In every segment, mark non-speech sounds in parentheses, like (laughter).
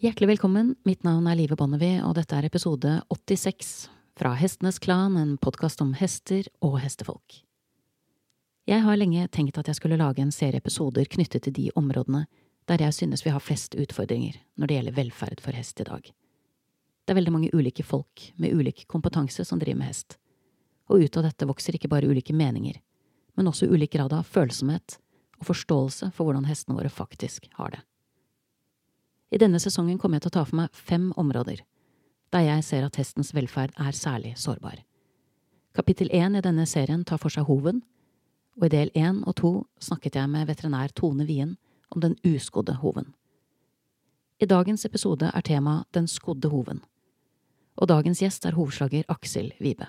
Hjertelig velkommen, mitt navn er Live Bonnevie, og dette er episode 86 fra Hestenes Klan, en podkast om hester og hestefolk. Jeg har lenge tenkt at jeg skulle lage en serie episoder knyttet til de områdene der jeg synes vi har flest utfordringer når det gjelder velferd for hest i dag. Det er veldig mange ulike folk med ulik kompetanse som driver med hest, og ut av dette vokser ikke bare ulike meninger, men også ulik grad av følsomhet og forståelse for hvordan hestene våre faktisk har det. I denne sesongen kommer jeg til å ta for meg fem områder der jeg ser at hestens velferd er særlig sårbar. Kapittel én i denne serien tar for seg hoven, og i del én og to snakket jeg med veterinær Tone Wien om den uskodde hoven. I dagens episode er tema Den skodde hoven, og dagens gjest er hovslager Aksel Vibe.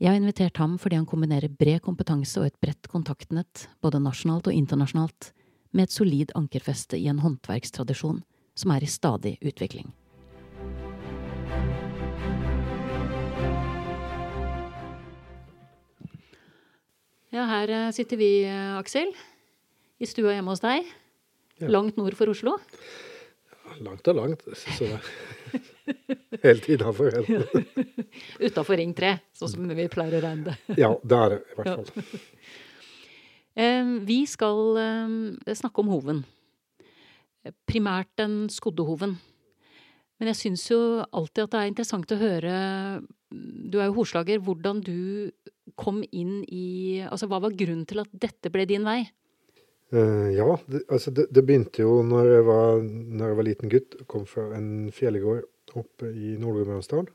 Jeg har invitert ham fordi han kombinerer bred kompetanse og et bredt kontaktnett, både nasjonalt og internasjonalt, med et solid ankerfeste i en håndverkstradisjon som er i stadig utvikling. Ja, her eh, sitter vi, eh, Aksel. I stua hjemme hos deg. Ja. Langt nord for Oslo. Langt og langt. Så Helt helt innafor. Utafor Ring 3, sånn som vi pleier å regne det. Ja, det er det i hvert fall. Vi skal snakke om hoven. Primært den skodde hoven. Men jeg syns jo alltid at det er interessant å høre Du er jo hovslager. Hvordan du kom inn i Altså, hva var grunnen til at dette ble din vei? Uh, ja, det, altså det, det begynte jo når jeg, var, når jeg var liten gutt. Jeg kom fra en fjellgård oppe i Nord-Gudbrandsdalen.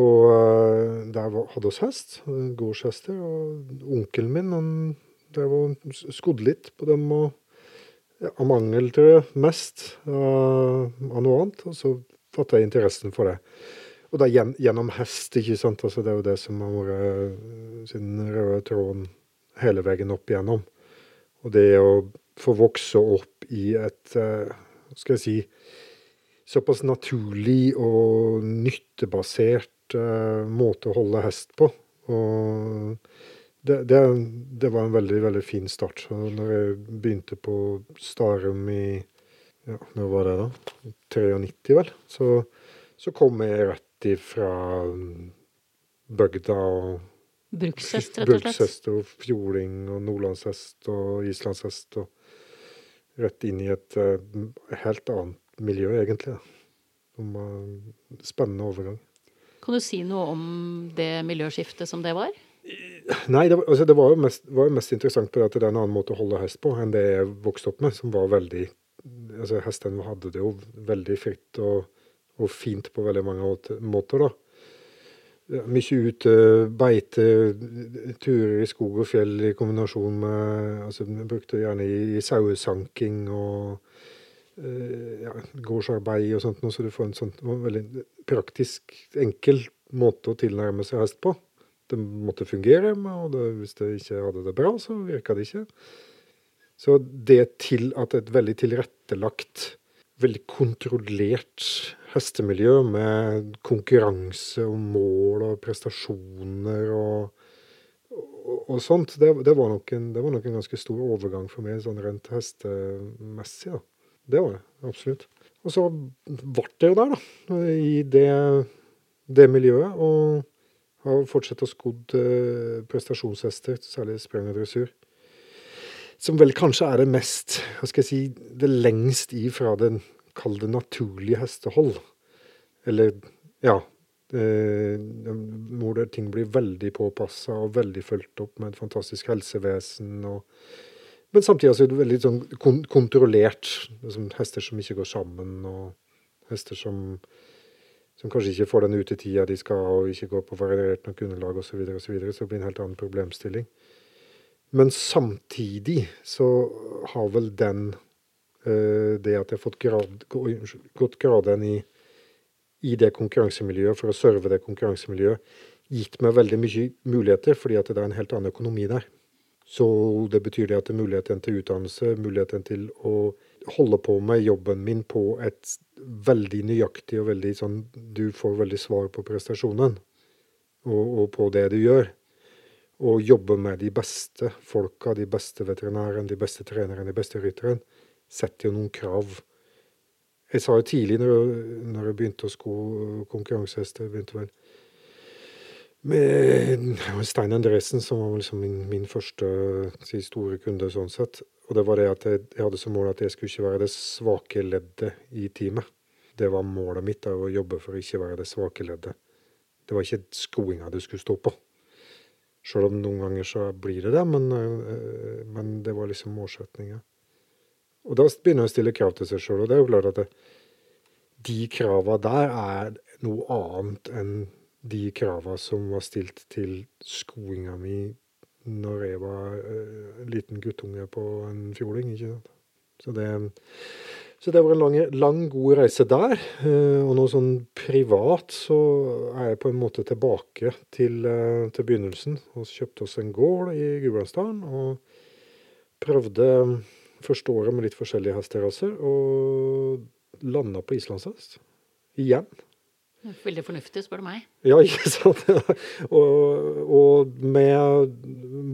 Og uh, der var, hadde oss hest, gårdshester. Og onkelen min han drev og skodde litt på dem. og Av mangel, tror jeg, mest av, av noe annet. Og så fatta jeg interessen for det. Og da gjen, gjennom hest, ikke sant. Altså, det er jo det som har vært sin røde tråden hele veien opp igjennom. Og det å få vokse opp i et, eh, hva skal jeg si, såpass naturlig og nyttebasert eh, måte å holde hest på. Og det, det, det var en veldig, veldig fin start. Så når jeg begynte på Starum i ja, når var det da? 93, vel. Så, så kom jeg rett ifra bygda og Brukshest, rett og slett. Brukshest og fjording og nordlandshest og islandshest. Og rett inn i et eh, helt annet miljø, egentlig. Om, spennende overgang. Kan du si noe om det miljøskiftet som det var? Nei, det var, altså det var jo mest, var jo mest interessant på det at det er en annen måte å holde hest på enn det jeg vokste opp med, som var veldig altså Hestene hadde det jo veldig fritt og, og fint på veldig mange måter, da. Mye ute, beite, turer i skog og fjell i kombinasjon med altså Vi brukte det gjerne i, i sauesanking og eh, ja, gårdsarbeid og sånt, så du får en sånn veldig praktisk, enkel måte å tilnærme seg hest på. Det måtte fungere, og det, hvis det ikke hadde det bra, så virka det ikke. Så det til at et veldig tilrettelagt, veldig kontrollert hestemiljø med konkurranse og mål og prestasjoner og, og, og sånt, det, det, var en, det var nok en ganske stor overgang for meg sånn rent hestemessig. da. Det var det, absolutt. Og så ble det jo der, da, i det, det miljøet. Og har fortsatt å skodd eh, prestasjonshester, særlig sprang og dressur. Som vel kanskje er det mest, hva skal jeg si, det lengst ifra den, kall det naturlige hestehold. Eller, ja eh, Hvor det, ting blir veldig påpassa og veldig fulgt opp med et fantastisk helsevesen. og men samtidig er det veldig sånn kon kontrollert. Liksom hester som ikke går sammen, og hester som, som kanskje ikke får den utetida de skal, og ikke går på variert nok underlag osv., så, videre, og så, så det en helt annen problemstilling. Men samtidig så har vel den uh, Det at jeg har fått grad, gått graden i, i det konkurransemiljøet for å serve det konkurransemiljøet, gitt meg veldig mye muligheter, fordi at det er en helt annen økonomi der. Så det betyr det at det er muligheten til utdannelse, muligheten til å holde på med jobben min på et veldig nøyaktig og veldig sånn Du får veldig svar på prestasjonen og, og på det du gjør. Og jobbe med de beste folka, de beste veterinærene, de beste trenerne, de beste rytterne, setter jo noen krav Jeg sa jo tidlig når, når jeg begynte å sko konkurransehester begynte vel med Stein Endresen, som var liksom min, min første si, store kunde sånn sett. Og det var det at jeg, hadde som mål at jeg skulle ikke være det svake leddet i teamet. Det var målet mitt, å jobbe for å ikke være det svake leddet. Det var ikke skoinga du skulle stå på. Sjøl om noen ganger så blir det det, men, eh, men det var liksom målsettinga. Og da begynner jeg å stille krav til seg sjøl, og det er jo klart at det, de krava der er noe annet enn de krava som var stilt til skoinga mi når jeg var uh, liten guttunge på en fjording. ikke sant? Så det, så det var en lang, lang god reise der. Uh, og nå sånn privat så er jeg på en måte tilbake til, uh, til begynnelsen. Vi kjøpte oss en gård i Gudbrandsdalen og prøvde første året med litt forskjellige hesteraser, og landa på islandshest. Igjen. Veldig fornuftig, spør du meg. Ja, (laughs) ikke sant. og, og, med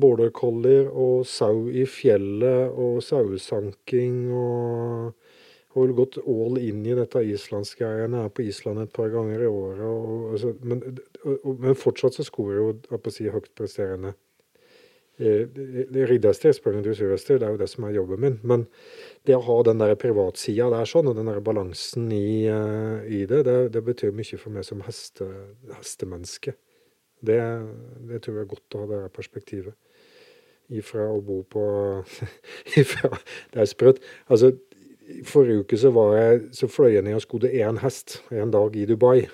border collier og sau i fjellet og sauesanking og har gått all in i dette islandsgreiene. Er på Island et par ganger i året. Og, og, men, men, fortsatt så skorer jo jeg på å si høyt Eh, Ridderster, spør dressurhester, det er jo det som er jobben min. Men det å ha den der privatsida der sånn, og den der balansen i, uh, i det, det, det, betyr mye for meg som heste, hestemenneske. Det, det, tror jeg er godt å ha det her perspektivet. Ifra å bo på (laughs) ifra, Det er sprøtt. Altså, forrige uke så, var jeg, så fløy jeg ned og skodde én hest en dag i Dubai.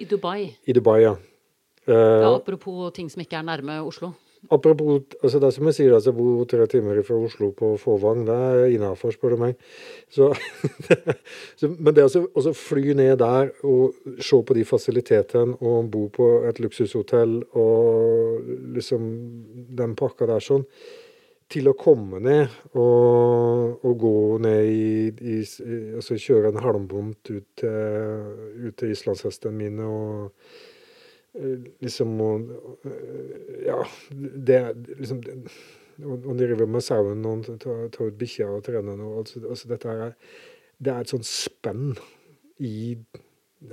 I Dubai? I Dubai, ja. Uh, ja apropos ting som ikke er nærme Oslo. Apropos altså det som jeg sier, altså, jeg bor tre timer fra Oslo på Fåvang. Det er innafor, spør du meg. Så, (laughs) så, men det å altså, fly ned der og se på de fasilitetene og bo på et luksushotell og liksom den pakka der sånn til å komme ned og, og gå ned i, i, Altså kjøre en halmbomt ut ut til islandshesten min og liksom å eh, Ja, det liksom de driver med sauen og tar, tar ut bikkja og trener og altså, altså dette er Det er et sånt spenn i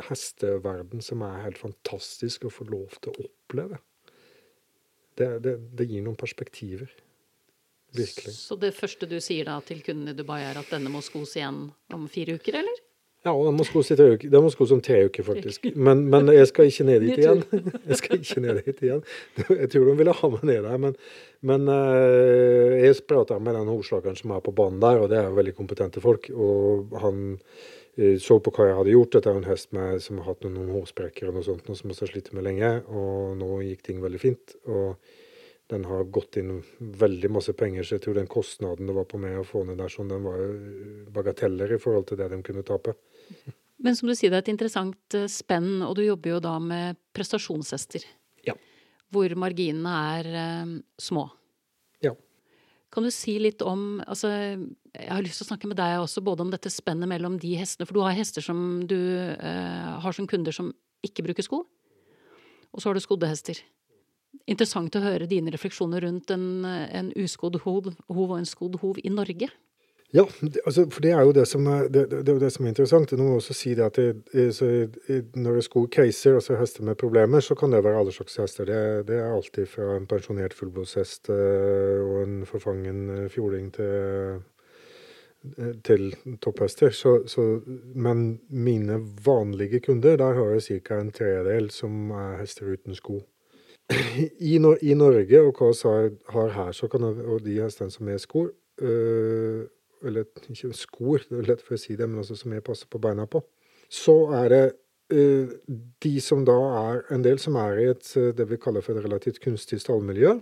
hesteverden som er helt fantastisk å få lov til å oppleve. Det, det, det gir noen perspektiver. Virkelig. Så det første du sier da til kundene i Dubai, er at denne må skos igjen om fire uker, eller? Ja, og uker. Må skos om tre uker, faktisk. Men, men, jeg skal ikke ned dit igjen. (laughs) Jeg skal ikke ned dit igjen. Jeg tror de ville ha meg ned der, men, men uh, jeg prata med den hovslageren som er på banen der, og det er veldig kompetente folk. Og han uh, så på hva jeg hadde gjort. Dette er en hest med, som har hatt noen hårsprekker og noe sånt, noe som vi har slitt med lenge. Og nå gikk ting veldig fint. og den har gått inn veldig masse penger, så jeg tror den kostnaden det var på meg å få ned der, sånn, den var bagateller i forhold til det de kunne tape. Men som du sier, det er et interessant eh, spenn, og du jobber jo da med prestasjonshester. Ja. Hvor marginene er eh, små. Ja. Kan du si litt om altså, Jeg har lyst til å snakke med deg også både om dette spennet mellom de hestene For du har hester som du uh, har som kunder som ikke bruker sko. Og så har du skodde hester. Interessant å høre dine refleksjoner rundt en, en uskodd hov, hov og en skodd hov i Norge. Ja, det, altså, for det er jo det som er, det, det, det, er, som er interessant. Nå må også si det at når jeg skor caser, altså hester med problemer, så kan det være alle slags hester. Det, er alltid fra en pensjonert fullblodshest øh, og en forfangen øh, fjording til, øh, til topphester. Så, så, men mine vanlige kunder, der har jeg ca. en tredel som er hester uten sko. (clears throat) I, I, Norge og hva vi har her, så kan jeg, og de hestene som er skor øh, eller ikke skor, det er lett for å si det, men også som jeg passer på beina på, så er det uh, de som da er en del som er i et uh, det vi kaller for et relativt kunstig stallmiljø.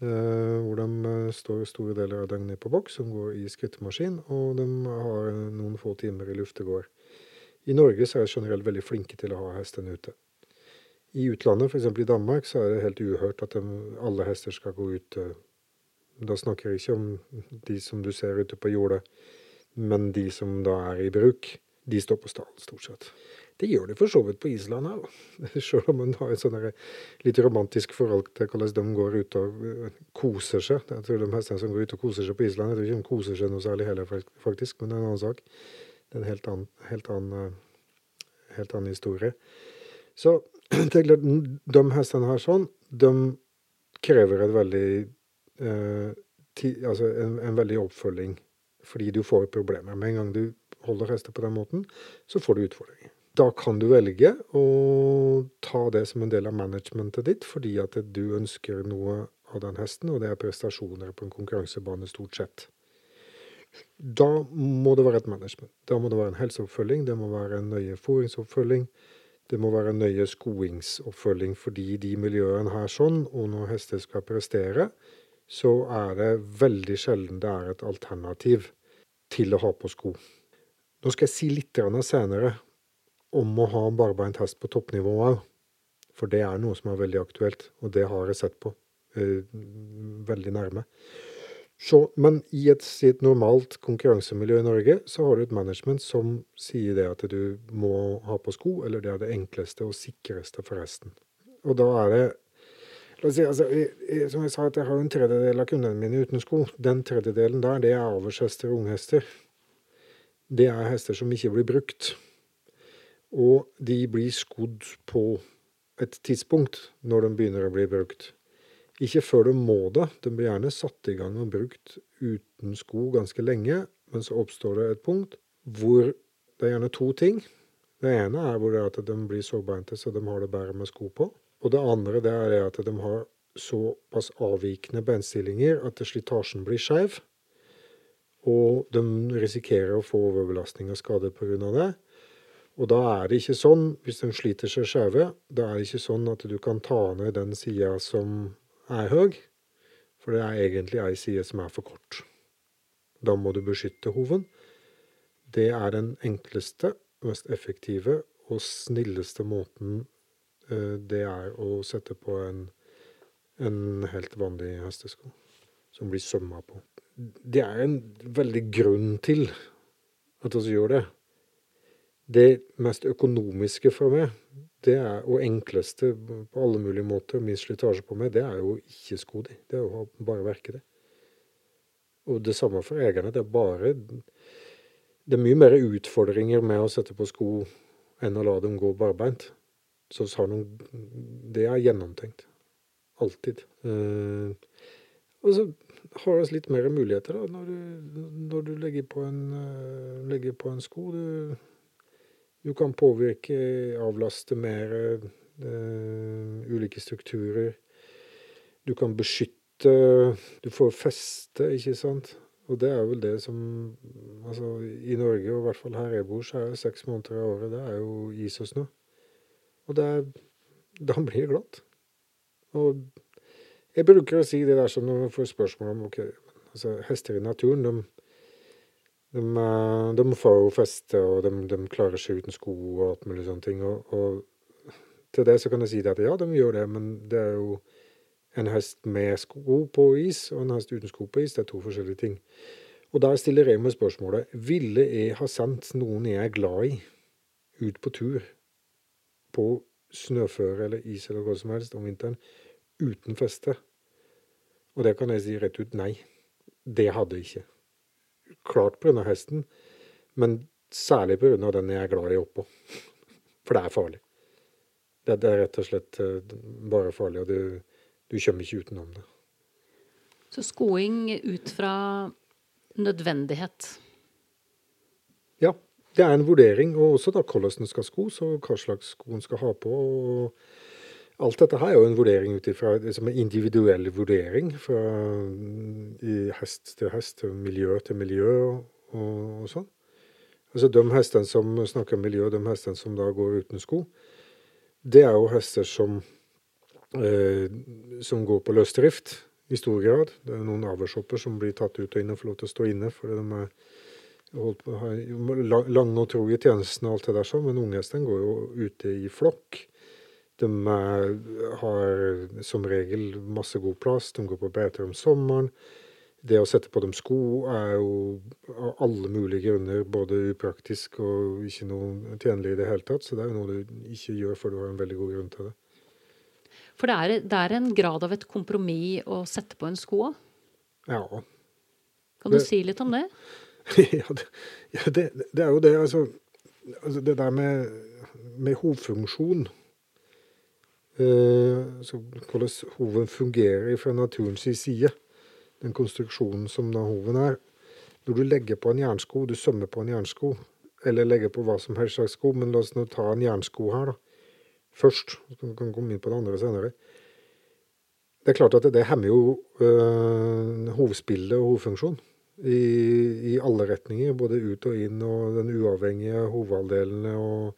Uh, hvor de står store deler av døgnet på boks, som går i skrittemaskin, og de har noen få timer i luftegård. I Norge så er de generelt veldig flinke til å ha hestene ute. I utlandet, f.eks. i Danmark, så er det helt uhørt at de, alle hester skal gå ut da snakker jeg ikke om de som du ser ute på jordet, men de som da er i bruk. De står på stallen, stort sett. Det gjør de for så vidt på Island her, sjøl (laughs) om man har et sånn litt romantisk forhold til hvordan de går ut og øh, koser seg. Jeg tror de fleste som går ut og koser seg på Island, jeg tror ikke de koser seg noe særlig heller, faktisk, men det er en annen sak. Det er en helt annen, helt annen, helt annen historie. Så det er klart, de hestene her sånn, de krever et veldig eh, ti, Altså en, en, veldig oppfølging fordi du får problemer. Med en gang du holder hester på den måten, så får du utfordringer. Da kan du velge å ta det som en del av managementet ditt, fordi at du ønsker noe av den hesten, og det er prestasjoner på en konkurransebane stort sett. Da må det være et management. Da må det være en helseoppfølging, det må være en nøye fôringsoppfølging. Det må være en nøye skoingsoppfølging, fordi de miljøene her sånn, og når hester skal prestere, så er det veldig sjelden det er et alternativ til å ha på sko. Nå skal jeg si litt senere om å ha barbeint hest på toppnivå òg. For det er noe som er veldig aktuelt, og det har jeg sett på eh, veldig nærme. Så, men i et, i et, normalt konkurransemiljø i Norge så har du et management som sier det at du må ha på sko, eller det er det enkleste og sikreste for hesten. Og da er det si, altså, Som jeg sa, at jeg har en tredjedel av kundene mine uten sko. Den tredjedelen der, det er avlshester og unghester. Det er hester som ikke blir brukt. Og de blir skodd på et tidspunkt når de begynner å bli brukt. Ikke før de må det. De blir gjerne satt i gang og brukt uten sko ganske lenge, men så oppstår det et punkt hvor det er gjerne to ting. Det ene er hvor det er at de blir sårbeinte så de har det bedre med sko på. Og det andre det er at de har såpass avvikende beinstillinger at slitasjen blir skeiv. Og de risikerer å få overbelastning og skade pga. det. Og da er det ikke sånn, hvis de sliter seg skeive, da er det ikke sånn at du kan ta ned den sida som er høy, for det er egentlig ei side som er for kort. Da må du beskytte hoven. Det er den enkleste, mest effektive og snilleste måten det er å sette på en, en helt vanlig hestesko som blir sømma på. Det er en veldig grunn til at vi gjør det. Det mest økonomiske for meg, det er, og enkleste på alle mulige måter, minst slitasje på meg, det er jo ikke sko di. Det er jo bare verke det. Og det samme for eierne. Det er bare Det er mye mer utfordringer med å sette på sko enn å la dem gå barbeint. Så noen, det er gjennomtenkt. Alltid. Eh, og så har vi litt mer muligheter da, når du, når du legger, på en, uh, legger på en sko. Du du kan påvirke, avlaste mer uh, ulike strukturer. Du kan beskytte Du får feste, ikke sant. Og det er vel det som Altså, i Norge, og i hvert fall her jeg bor, så er det seks måneder av året. Det er jo is og snø. Og det Da blir det glatt. Og jeg bruker å si det der som når man får spørsmål om ok, altså hester i naturen, de de, eh, de får jo feste, og de, de, klarer seg uten sko og alt mulig sånne ting. Og, og, til det så kan jeg si at ja, de gjør det, men det er jo en hest med sko på is og en hest uten sko på is. Det er to forskjellige ting. Og der stiller jeg meg spørsmålet ville jeg ha sendt noen jeg er glad i, ut på tur på snøføre eller is eller hva som helst om vinteren uten feste? Og det kan jeg si rett ut nei. Det hadde jeg ikke klart pga. hesten, men særlig pga. den jeg er glad i oppå. (laughs) For det er farlig. Det, er rett og slett eh, bare farlig, og du, du kommer ikke utenom det. Så skoing ut fra nødvendighet? Ja, det er en vurdering. Og også da hvordan en skal skos, og hva slags sko en skal ha på. og Alt dette her er jo en vurdering ut ifra en individuell vurdering. Fra hest til hest, til miljø til miljø og, og, sånn. Altså De hestene som snakker om miljø, de hestene som da går uten sko, det er jo hester som, eh, som går på løsdrift i stor grad. Det er noen avlshopper som blir tatt ut og inn og får lov til å stå inne fordi de er holdt på, har lang og tro i tjenesten og alt det der sånn, men unghestene går jo ute i flokk. De er, har som regel masse god plass. De går på beiter om sommeren. Det å sette på dem sko er jo av alle mulige grunner både upraktisk og ikke noe tjenlig i det hele tatt. Så det er jo noe du ikke gjør før du har en veldig god grunn til det. For det er, det er en grad av et kompromiss å sette på en sko òg? Ja. Kan du det, si litt om det? (laughs) ja, det, det, det, er jo det, altså, altså Det der med, med hovfunksjon eh, altså Hvordan hoven fungerer fra naturens side. Den konstruksjonen som da hoven er. Når du legger på en jernsko, du sømmer på en jernsko, eller legger på hva som helst slags sko, men la oss nå ta en jernsko her, da. Først. Så kan vi komme inn på det andre senere. Det er klart at det hemmer jo øh, hovedspillet og hovedfunksjonen i, i, alle retninger. Både ut og inn, og den uavhengige hovedhalvdelene og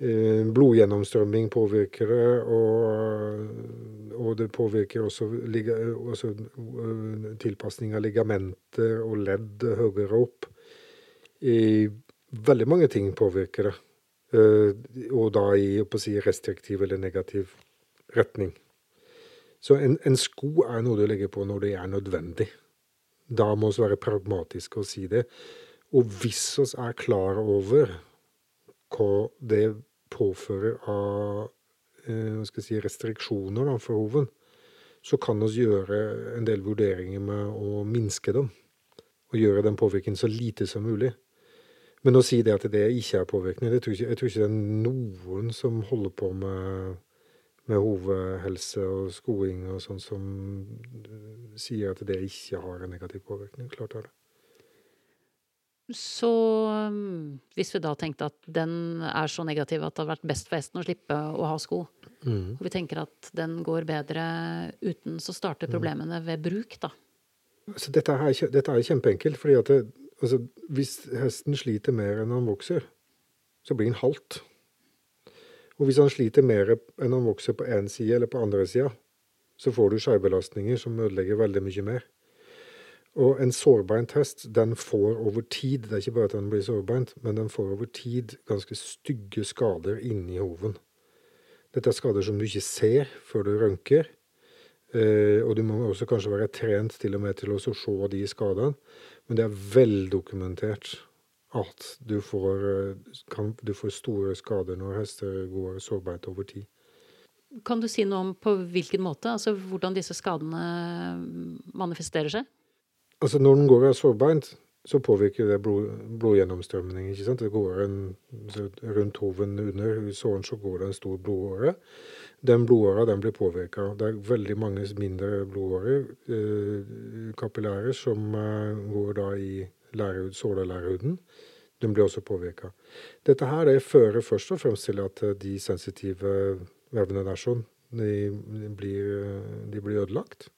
eh, blodgjennomstrømming påvirker det. Og, og det påvirker også, også øh, tilpasning av ligamenter og ledd høyere opp. I, veldig mange ting påvirker det. og da i si, restriktiv eller negativ retning. Så en, en, sko er noe du legger på når det er nødvendig. Da må vi være pragmatiske og si det. Og hvis vi er klar over hva det påfører av eh, si, restriksjoner da, for hoven, så kan vi gjøre en del vurderinger med å minske dem. Og gjøre den påvirkningen så lite som mulig. Men å si det at det ikke er påvirkning, det tror jeg, jeg tror ikke det er noen som holder på med med hovedhelse og skoing og sånn, som sier at det ikke har en negativ påvirkning. Klart er det. Så um, hvis vi da tenkte at den er så negativ at det hadde vært best for hesten å slippe å ha sko, mm. og vi tenker at den går bedre uten, så starter mm. problemene mm. ved bruk, da? Altså, dette, er, dette, er, kjempeenkelt. fordi at det, altså, hvis hesten sliter mer enn han vokser, så blir han halt. Og hvis han sliter mer enn han vokser på én side eller på andre sida, så får du skjevbelastninger som ødelegger veldig mye mer. Og en sårbeint hest, den får over tid, det er ikke bare at den blir sårbeint, men den får over tid ganske stygge skader inni hoven. Dette er skader som du ikke ser før du rønker. Eh, og du må også kanskje være trent til og med til å se de skadene. Men det er veldokumentert at du får, eh, kan, du får store skader når hester går sårbeint over tid. Kan du si noe om på hvilken måte? Altså hvordan disse skadene manifesterer seg? Altså Når den går av sårbeint, så påvirker det blod, blodgjennomstrømning. ikke sant? Det går en, Rundt hoven under såren så går det en stor blodåre. Den blodåra den blir påvirka. Det er veldig mange mindre blodårer, eh, kapillærer, som eh, går da i lærhud, sårlærhuden. Den blir også påvirka. Dette her det fører først og fremst til at eh, de sensitive vevene der sånn, de, blir, de blir ødelagt.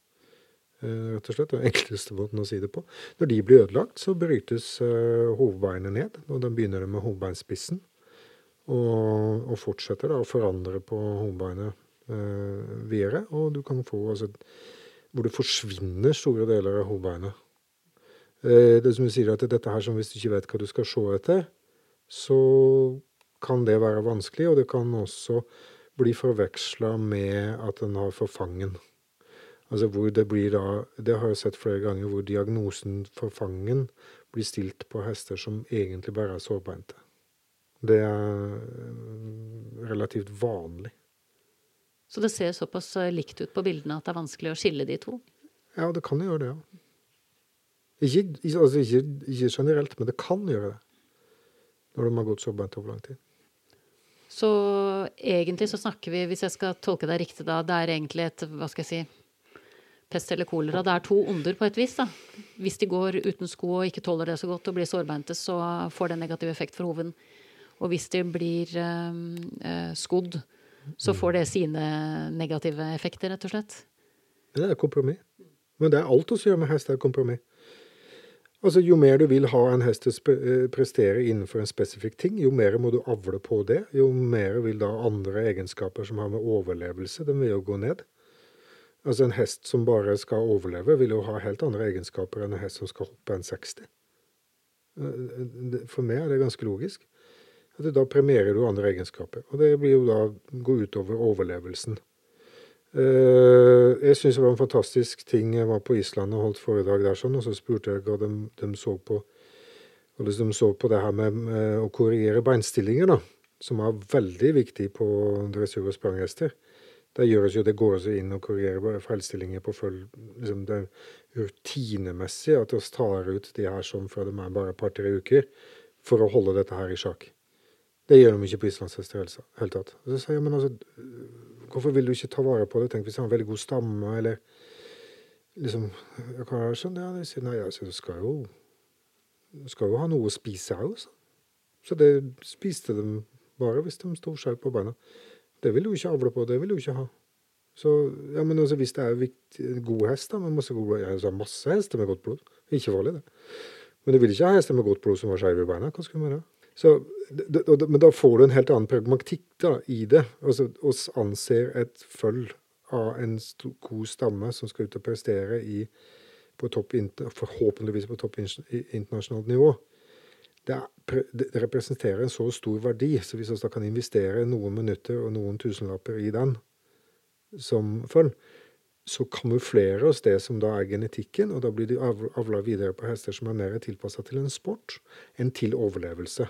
Eh, rett og slett. Den enkleste måten å si det på. Når de blir ødelagt, så brytes hovedbeinet ned. og Da begynner det med hovedbeinspissen. Og, og, fortsetter da å forandre på hovedbeinet videre. Og du kan få altså, hvor det forsvinner store deler av hovedbeinet. Eh, det som du sier at dette her som hvis du ikke vet hva du skal se etter, så kan det være vanskelig, og det kan også bli forveksla med at en har forfangen. Altså hvor det blir da Det har jeg sett flere ganger hvor diagnosen forfangen blir stilt på hester som egentlig bare er sårbeinte. Det er eh, relativt vanlig. Så det ser såpass eh, likt ut på bildene at det er vanskelig å skille de to? Ja, det kan gjøre det, ja. Ikke, altså ikke, ikke, generelt, men det kan gjøre det. Når de har gått så beint over lang tid. Så egentlig så snakker vi, hvis jeg skal tolke deg riktig da, det er egentlig et, hva skal jeg si, pest eller kolera. Det er to onder på et vis. da. Hvis de går uten sko og ikke tåler det så godt og blir sårbeinte, så får det en negativ effekt for hoven. Og hvis de blir øh, skodd, så får det sine negative effekter, rett og slett. Det er kompromiss. Men det er alt å gjør med hest, er kompromiss. Altså, Jo mer du vil ha en hest til å eh, prestere innenfor en spesifikk ting, jo mer må du avle på det. Jo mer vil da andre egenskaper som har med overlevelse, den vil jo gå ned. Altså En hest som bare skal overleve, vil jo ha helt andre egenskaper enn en hest som skal hoppe en 60. Eh, for meg er det ganske logisk. At Da premierer du andre egenskaper. Og det blir jo da gå utover overlevelsen. Eh, jeg syns det var en fantastisk ting. Jeg var på Island og holdt foredrag der, sånn, og så spurte jeg hva de, de så på hvordan de så på det her med, med å korrigere beinstillinger, da, som er veldig viktig på dressur- og spranghester. Det gjøres jo, det går også inn og korrigerer feilstillinger på følg liksom Det rutinemessig at vi tar ut de her sånn fra de er bare et par-tre uker, for å holde dette her i sjakk. Det gjør de ikke på islandshester i det hele tatt. Og så sier jeg, men altså, hvorfor vil du ikke ta vare på det? Tenk hvis han har veldig god stamme, eller liksom Hva er det sånn? Ja, de sier nei, altså, du skal jo, du skal jo ha noe å spise òg, så. Så det spiste de bare hvis de sto skjevt på beina. Det vil du ikke avle på, det vil du ikke ha. Så, ja, men altså, hvis det er en god hest da, med masse god blod, jeg så er masse hester med godt blod, ikke farlig, det. Men du vil ikke ha hester med godt blod som har skeive i beina. Hva skal du gjøre? Så, men da får du en helt annen pragmatikk da, i det. Altså, anser et føll av en god stamme som skal ut og prestere i, på topp, forhåpentligvis på topp internasjonalt nivå. Det, er, det, representerer en så stor verdi, så hvis vi da kan investere noen minutter og noen tusenlapper i den som føll, så kamuflerer oss det som da er genetikken, og da blir de avla videre på hester som er mer tilpassa til en sport enn til overlevelse.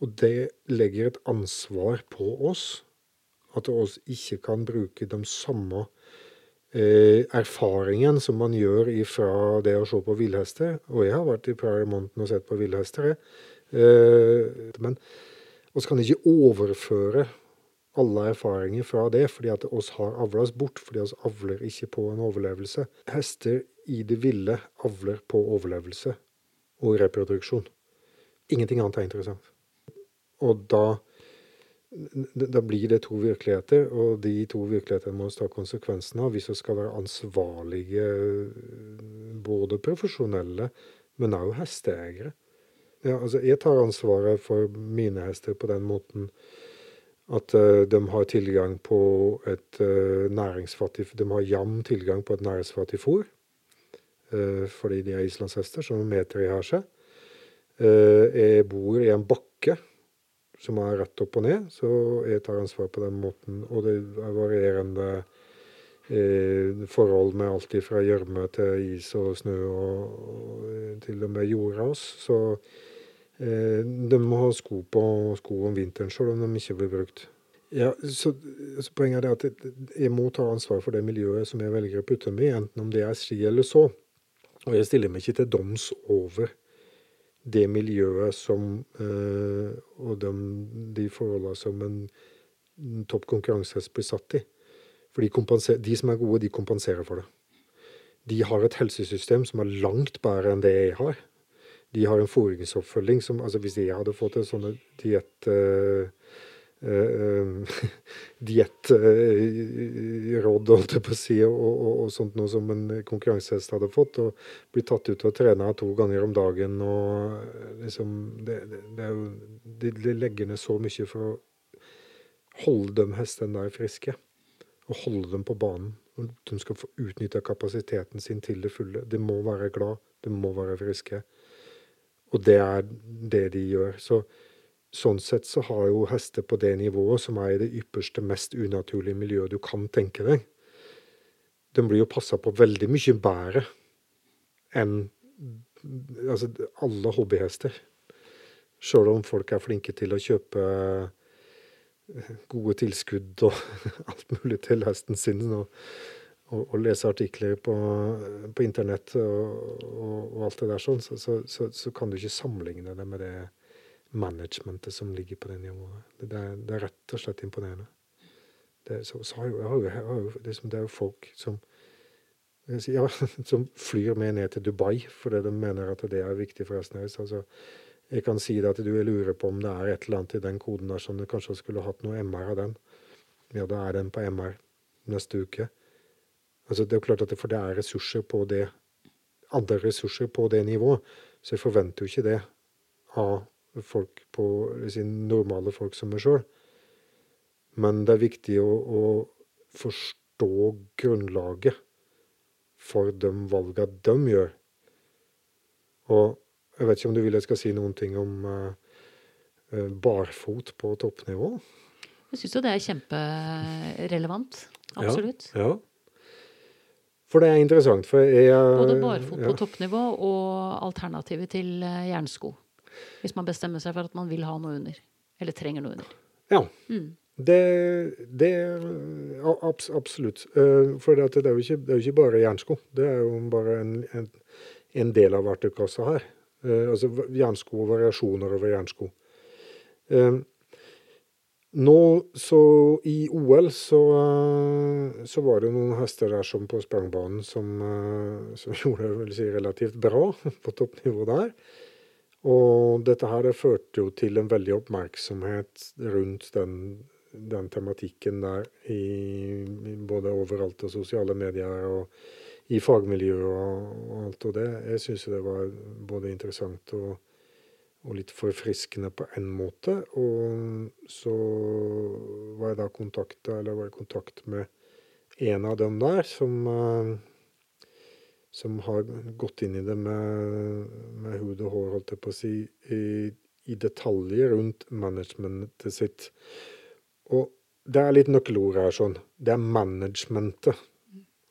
Og det legger et ansvar på oss, at oss ikke kan bruke de samme eh, erfaringene som man gjør fra det å se på villhester. Og jeg har vært i Prairie Mountain og sett på villhester, eh, men vi kan ikke overføre alle erfaringer fra det, fordi at oss har avla oss bort, fordi oss avler ikke på en overlevelse. Hester i det ville avler på overlevelse og reproduksjon. Ingenting annet er interessant. Og da, da blir det to virkeligheter, og de to virkelighetene må vi ta konsekvensen av hvis vi skal være ansvarlige, både profesjonelle, men også hesteeiere. Ja, altså, jeg tar ansvaret for mine hester på den måten at uh, de har tilgang på et uh, næringsfattig De har jevn tilgang på et næringsfattig fôr. Uh, fordi de er islandshester som meter i seg. jeg bor i en bakke som er rett opp og ned, så jeg tar ansvar på den måten. Og det er varierende forhold med alt fra gjørme til is og snø og, og til og med jordras. Så Eh, de må ha sko på sko om vinteren selv om de ikke blir brukt. Ja, så, så Poenget er at jeg må ta ansvar for det miljøet som jeg velger å putte meg i, enten om det er ski eller så. Og jeg stiller meg ikke til doms over det miljøet som øh, og de, de forholdene som en topp konkurransehest blir satt i. For de, de, som er gode, de kompenserer for det. De har et helsesystem som er langt bedre enn det jeg har de har en foringsoppfølging som altså Hvis jeg hadde fått en sånn diett uh, uh, (laughs) diettråd, holdt og, og, og, sånt noe som en konkurransehest hadde fått, og bli tatt ut og trene to ganger om dagen og liksom Det, det, det jo de, de legger ned så mye for å holde de hestene der friske. Og holde dem på banen. De skal få utnytta kapasiteten sin til det fulle. De må være glad, de må være friske. Og det er det de gjør. Så sånn sett så har jo hester på det nivået, som er i det ypperste, mest unaturlige miljøet du kan tenke deg, de blir jo passa på veldig mye bedre enn altså, alle hobbyhester. Sjøl om folk er flinke til å kjøpe gode tilskudd og (laughs) alt mulig til hesten sin. Og, og, og lese artikler på, på internett og, og, alt det der sånn, så, så, så, så, kan du ikke sammenligne det med det managementet som ligger på det nivået. Det, det, er, det er, rett og slett imponerende. Det, så, jo, har jo, har jo, liksom, det er jo folk som ja, (laughs) som flyr med ned til Dubai fordi de mener at det er viktig for resten av oss. Altså, jeg kan si det at du lurer på om det er et eller annet i den koden der som du kanskje skulle hatt noe MR av den. Ja, da er den på MR neste uke. Altså det er jo klart at det, For det er ressurser på det andre ressurser på det nivået. Så jeg forventer jo ikke det av folk på si, normale folk som meg sjøl. Men det er viktig å, å, forstå grunnlaget for de valgene de gjør. Og jeg vet ikke om du vil jeg skal si noen ting om uh, barfot på toppnivå? Jeg syns jo det er kjemperelevant. Absolutt. Ja, ja. For det er interessant. for jeg... Både barfot ja. på toppnivå og alternativet til eh, jernsko. Hvis man bestemmer seg for at man vil ha noe under. Eller trenger noe under. Ja. Mm. Det, det abs, Absolutt. Uh, for det, er, er ikke, det, er jo ikke, bare jernsko. Det er jo bare en, en, en del av verktøykassa her. Uh, altså jernsko og variasjoner over jernsko. Uh, nå så i OL så, så, var det noen hester der som på sprangbanen som, som (laughs) gjorde det si, relativt bra (laughs) på toppnivå der. Og dette her førte jo til en veldig oppmerksomhet rundt den den tematikken der i, både overalt og sosiale medier og i fagmiljøet og, alt og det. Jeg syns det var både interessant og, og, litt forfriskende på en måte. Og så var jeg da kontakta, eller var i kontakt med en av dem der som, uh, som har gått inn i det med, med hud og hår, holdt jeg på å si, i, i detaljer rundt managementet sitt. Og det er litt nøkkelord her sånn. Det er managementet.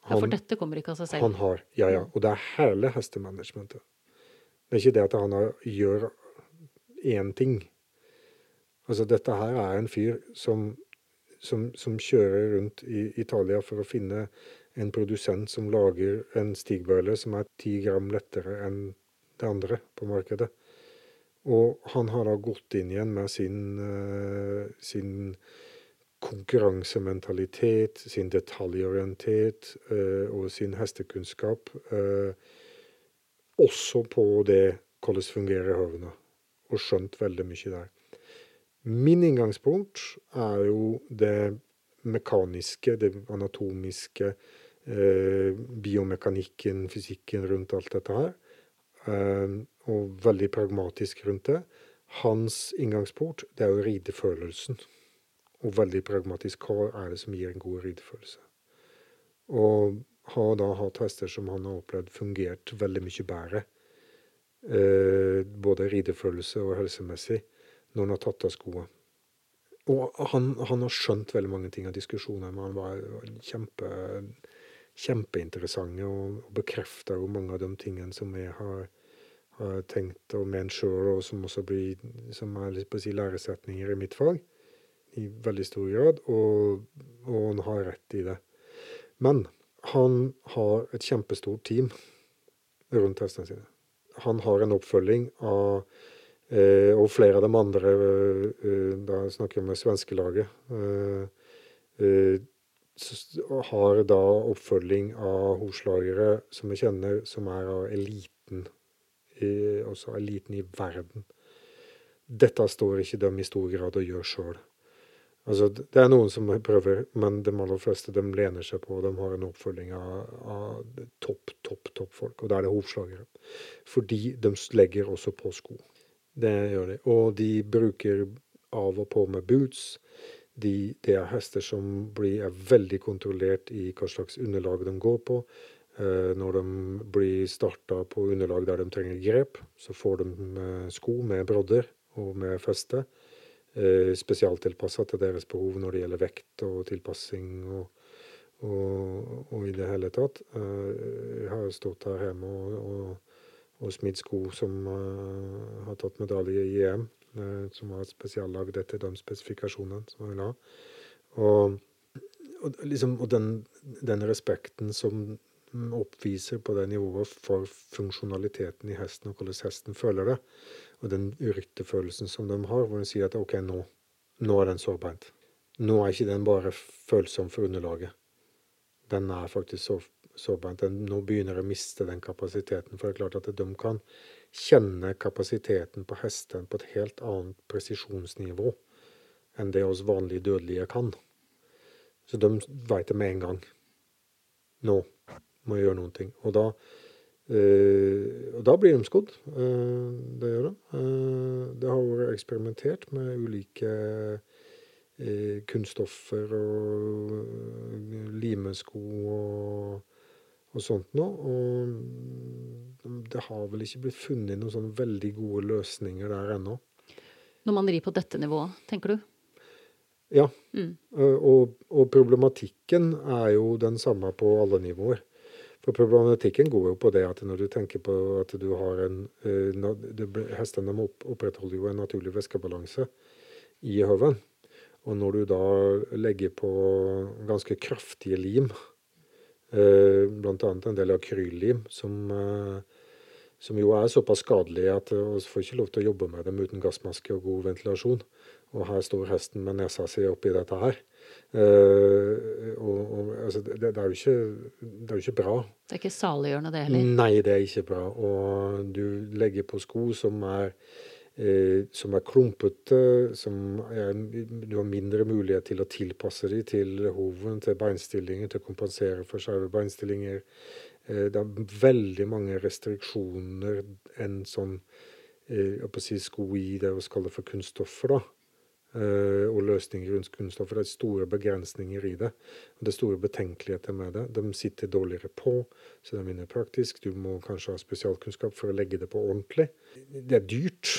Han, ja, for dette kommer ikke av seg selv? Han har, ja ja. Og det er hele hestemanagementet. Det er ikke det at han har, gjør én ting. Altså, dette her er en fyr som, som, som, kjører rundt i Italia for å finne en produsent som lager en stigbøyle som er ti gram lettere enn det andre på markedet. Og han har da gått inn igjen med sin, uh, sin konkurransementalitet, sin detaljorientet uh, og sin hestekunnskap. Uh, også på det hvordan fungerer høvene, og skjønt veldig mye der. Min inngangspunkt er jo det mekaniske, det anatomiske, biomekanikken, fysikken rundt alt dette her. og veldig pragmatisk rundt det. Hans inngangsport det er jo ridefølelsen og veldig pragmatisk. Hva er det som gir en god ridefølelse? Og har da hatt hester som han har opplevd fungert veldig mye bedre, eh, både ridefølelse og helsemessig, når han har tatt av skoene. Og han, han, har skjønt veldig mange ting av diskusjoner. men han var, kjempe, kjempeinteressant og, og bekrefta jo mange av de tingene som jeg har, har tenkt og ment sjøl, og som også blir som er på å si læresetninger i mitt fag i veldig stor grad, og, og, han har rett i det. Men han har et kjempestort team rundt hestene sine. Han har en oppfølging av eh, Og flere av de andre, eh, da snakker jeg om svenskelaget, eh, eh har da oppfølging av hovslagere som jeg kjenner, som er av eliten, i, også eliten i verden. Dette står ikke de i stor grad og gjør sjøl. Altså, det er noen som prøver, men de aller fleste de lener seg på De har en oppfølging av, av topp, topp, folk, Og da er det hovslagere. Fordi de legger også på sko. Det gjør de. Og de bruker av og på med boots. De, det er hester som blir, er veldig kontrollert i hva slags underlag de går på. Eh, når de blir starta på underlag der de trenger grep, så får de eh, sko med brodder og med feste. Eh, spesialtilpassa til deres behov når det gjelder vekt og tilpassing og, og, og i det hele tatt. Eh, jeg har stått her hjemme og, og, og smidd sko som uh, har tatt medalje i EM, uh, som var spesiallagd etter de spesifikasjonene som hun vil ha. Og, og, liksom, og den, den, respekten som oppviser på det nivået for funksjonaliteten i hesten, og hvordan hesten føler det, og den rytterfølelsen som de har, hvor de sier at OK, nå, nå er den sårbeint. Nå er ikke den bare følsom for underlaget. Den er faktisk så sårbeint. nå begynner å miste den kapasiteten. For det er klart at de kan kjenne kapasiteten på hesten på et helt annet presisjonsnivå enn det oss vanlige dødelige kan. Så de veit det med en gang. Nå må jeg gjøre noen ting. Og da øh, og da blir de skodd. Uh, det gjør de. Uh, det har vært eksperimentert med ulike kunststoffer og limesko og, og sånt noe. Og det har vel ikke blitt funnet noen sånne veldig gode løsninger der ennå. Når man rir på dette nivået, tenker du? Ja. Mm. Og, og problematikken er jo den samme på alle nivåer. For problematikken går jo på det at når du tenker på at du har en uh, Hestene opprettholder jo en naturlig væskebalanse i høven. Og når du da legger på ganske kraftige lim, eh, bl.a. en del akryllim, som, eh, som jo er såpass skadelige at vi får ikke lov til å jobbe med dem uten gassmaske og god ventilasjon. Og her står hesten med nesa si oppi dette her. Uh, og, og, altså, det, det, er ikke, det, er jo ikke, bra. Det er ikke saliggjørende, det heller? Nei, det er ikke bra. Og du legger på sko som er, eh, som er klumpete, som er, du har mindre mulighet til å tilpasse dem til hoven, til beinstillinger, til å kompensere for skeive beinstillinger. Eh, det er veldig mange restriksjoner enn sånn eh, si, sko i det vi kaller for kunststoffer. da Eh, og løsninger rundt kunststoffer. Det er store begrensninger i det. Og det er store betenkeligheter med det. De sitter dårligere på, så det er mindre praktisk. Du må kanskje ha spesialkunnskap for å legge det på ordentlig. Det er dyrt.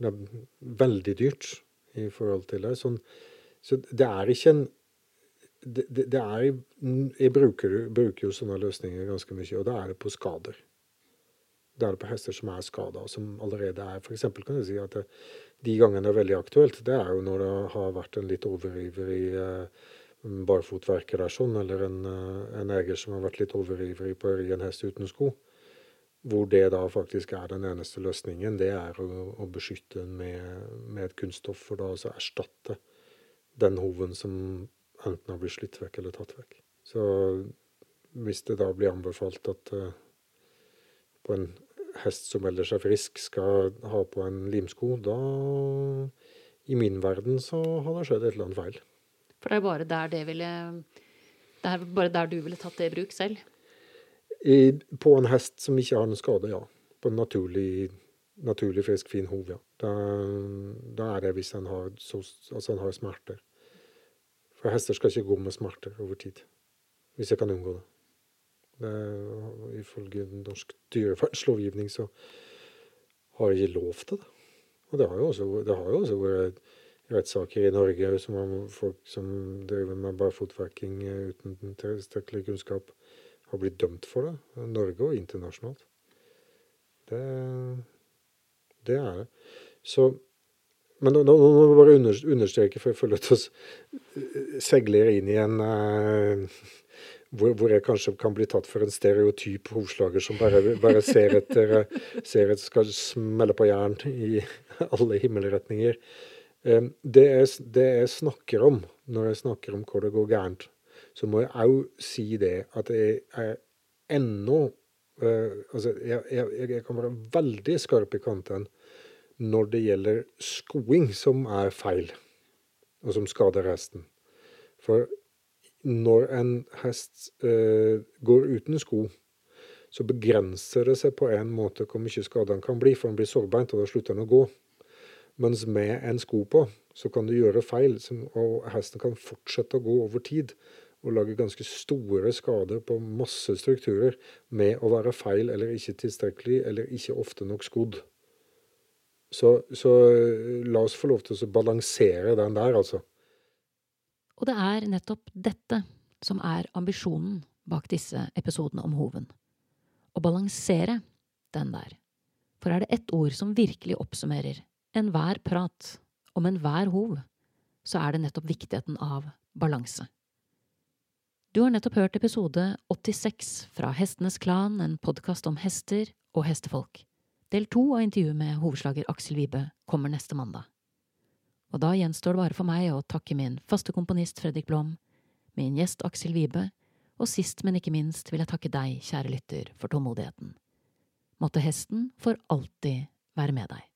Det er veldig dyrt i forhold til det. Sånn, så det er ikke en det, det, er, Jeg bruker, bruker, jo sånne løsninger ganske mye, og da er det på skader. Da er det på hester som er skada, og som allerede er F.eks. kan du si at det, de gangene det er veldig aktuelt, det er jo når det har vært en litt overivrig eh, barfotverker der, sånn, eller en, eh, en, eier som har vært litt overivrig på å ri en hest uten sko. Hvor det da faktisk er den eneste løsningen, det er å, å beskytte med, med, et kunststoff, for da altså erstatte den hoven som enten har blitt slitt vekk eller tatt vekk. Så hvis det da blir anbefalt at uh, på en hest som ellers er frisk, skal ha på en limsko, da I min verden så har det skjedd et eller annet feil. For det er bare der det ville Det er bare der du ville tatt det i bruk selv? På en hest som ikke har noen skade, ja. På en naturlig, naturlig frisk, fin hov, ja. Da, da, er det hvis en har, altså har smerter. For hester skal ikke gå med smerter over tid. Hvis jeg kan unngå det. Det, ifølge norsk dyrevernslovgivning så har jeg ikke lov til det. Og det har jo også, har jo også vært rettssaker i Norge som har folk som driver med barfotverking uten tilstrekkelig kunnskap, har blitt dømt for det. Norge og internasjonalt. Det, det er det. Så men nå, må vi bare understreke, for jeg føler at vi segler inn i en uh, hvor, hvor, jeg kanskje kan bli tatt for en stereotyp hovslager som bare, bare ser etter ser et skal smelle på jern i alle himmelretninger. Det jeg, det jeg, snakker om når jeg snakker om hvor det går gærent, så må jeg òg si det at jeg er ennå uh, Altså, jeg, jeg, jeg, kan være veldig skarp i kanten når det gjelder skoing som er feil, og som skader hesten. For når en hest uh, går uten sko, så begrenser det seg på en måte hvor mye skade han kan bli, for han blir sårbeint, og da slutter han å gå. Mens med en sko på, så kan du gjøre feil, og hesten kan fortsette å gå over tid. Og lage ganske store skader på masse strukturer med å være feil eller ikke tilstrekkelig eller ikke ofte nok skodd. Så, så eh, la oss få lov til å balansere den der, altså. Og det er nettopp dette som er ambisjonen bak disse episodene om hoven. Å balansere den der. For er det ett ord som virkelig oppsummerer enhver prat om enhver hov, så er det nettopp viktigheten av balanse. Du har nettopp hørt episode 86 fra Hestenes Klan, en podkast om hester og hestefolk. Del to av intervjuet med hovedslager Aksel Wibe kommer neste mandag. Og da gjenstår det bare for meg å takke min faste komponist Fredrik Blom, min gjest Aksel Wibe, og sist, men ikke minst vil jeg takke deg, kjære lytter, for tålmodigheten. Måtte hesten for alltid være med deg.